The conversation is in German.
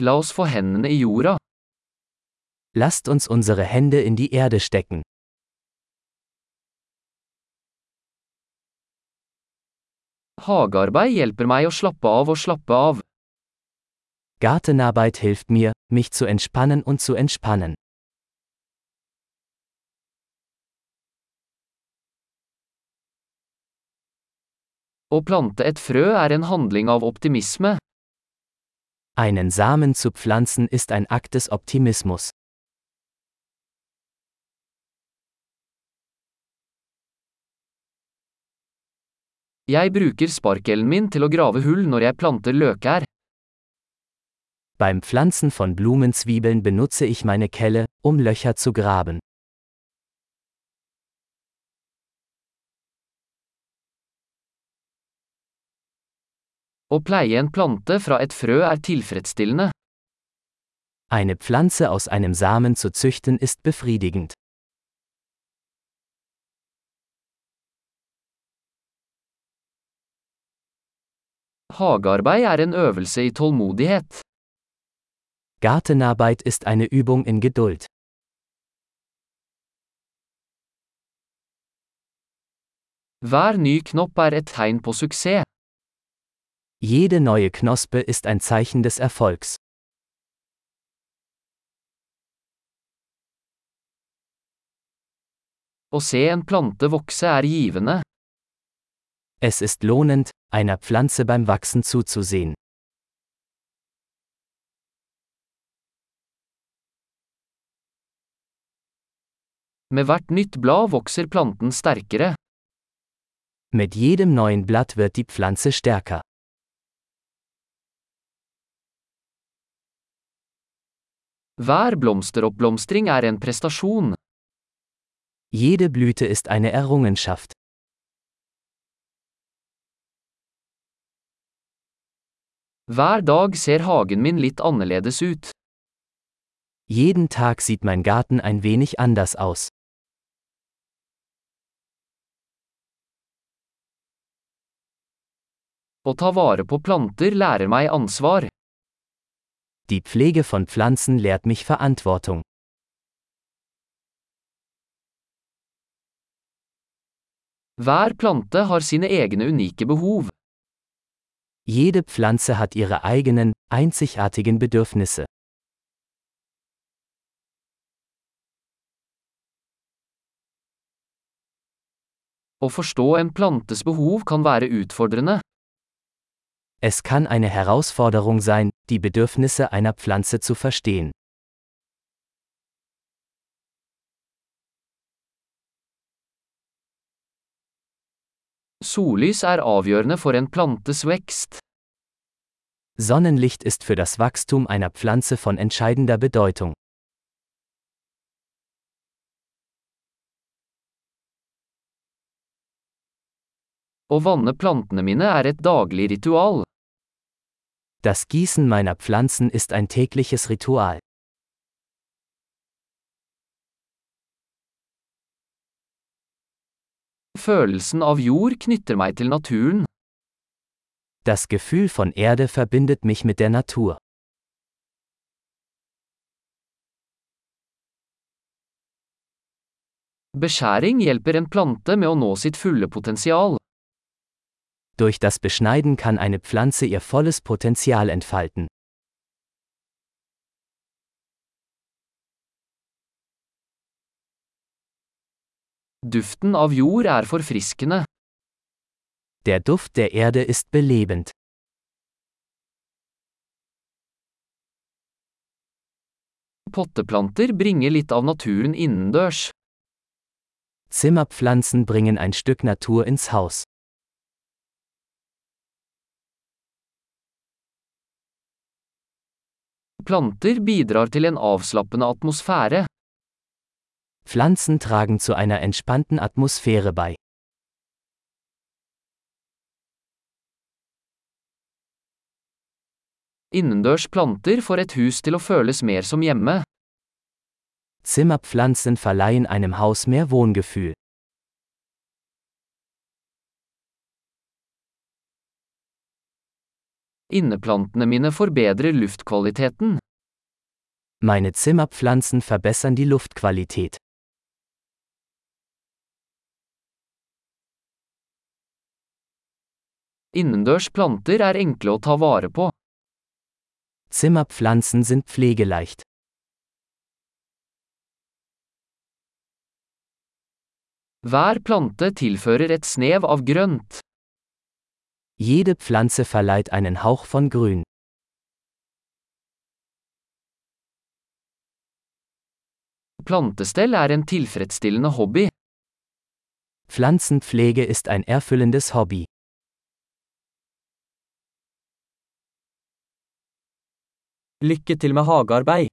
La oss få hendene i jorda. Lasst uns unsere Hände in die Erde stecken. Hagearbeid hjelper meg å slappe av og slappe av. Gartenarbeit hilft mir, mich zu entspannen und zu entspannen. Å plante et frø er en handling av optimisme. Einen Samen zu pflanzen ist ein Akt des Optimismus. Jeg bruker sparkelen min til å grave hull når jeg planter løkær. Beim Pflanzen von Blumenzwiebeln benutze ich meine Kelle, um Löcher zu graben. Å pleie en plante fra et frø er tilfredsstillende. Eine Pflanze aus einem Samen zu züchten ist befriedigend. Hagearbeid er en øvelse i tålmodighet. Gartenarbeit ist eine Übung in Geduld. Hver ny knopp er et tegn på suksess. Jede neue Knospe ist ein Zeichen des Erfolgs. Å se en plante vokse er givende. Es ist lohnend, einer Pflanze beim Wachsen zuzusehen. Med hvert nytt blad vokser planten sterkere. Mit jedem neuen Blatt wird die Pflanze stärker. Hver blomsteroppblomstring er en prestasjon. Jede Blüte ist eine Errungenschaft. Hver dag ser hagen min litt annerledes ut. Jeden Tag sieht mein Garten ein wenig anders aus. Å ta vare på planter lærer meg ansvar. Die Pflege von Pflanzen lehrt mich Verantwortung. Hver plante har sine egne unike behov. Jede Pflanze hat ihre eigenen, einzigartigen Bedürfnisse. Å forstå en plantes behov kan være utfordrende. Es kann eine Herausforderung sein, die Bedürfnisse einer Pflanze zu verstehen. Sollys er avgjørende for en plantes vekst. Sonnenlicht ist für das Wachstum einer Pflanze von entscheidender Bedeutung. Å vanne plantene mine er et daglig ritual. Das Gießen meiner Pflanzen ist ein tägliches Ritual. Følelsen av jord knytter meg til naturen. Das Gefühl von Erde verbindet mich mit der Natur. Beskjæring hjelper en plante med å nå sitt fulle potensial. Durch das Beschneiden kann eine Pflanze ihr volles Potenzial entfalten. Duften av jord er forfriskende. Der Duft der Erde ist belebend. Potteplanter bringer litt av naturen innendørs. Zimmerpflanzen bringen ein Stück Natur ins Haus. Planter bidrar til en avslappende atmosfære. Pflanzen tragen zu einer entspannten Atmosphäre bei. Innendørs planter får et hus til å føles mer som hjemme. Zimmerpflanzen verleihen einem Haus mehr Wohngefühl. Inneplantene mine forbedrer luftkvaliteten. Meine Zimmerpflanzen verbessern die Luftqualität. Innendørs planter er enkle å ta vare på. Zimmerpflanzen sind pflegeleicht. Hver plante tilfører et snev av grønt. Jede Pflanze verleiht einen Hauch von Grün. Plantestell er en tilfredsstillende hobby. Pflanzenpflege ist ein erfüllendes Hobby. Lykke til med hagearbeid.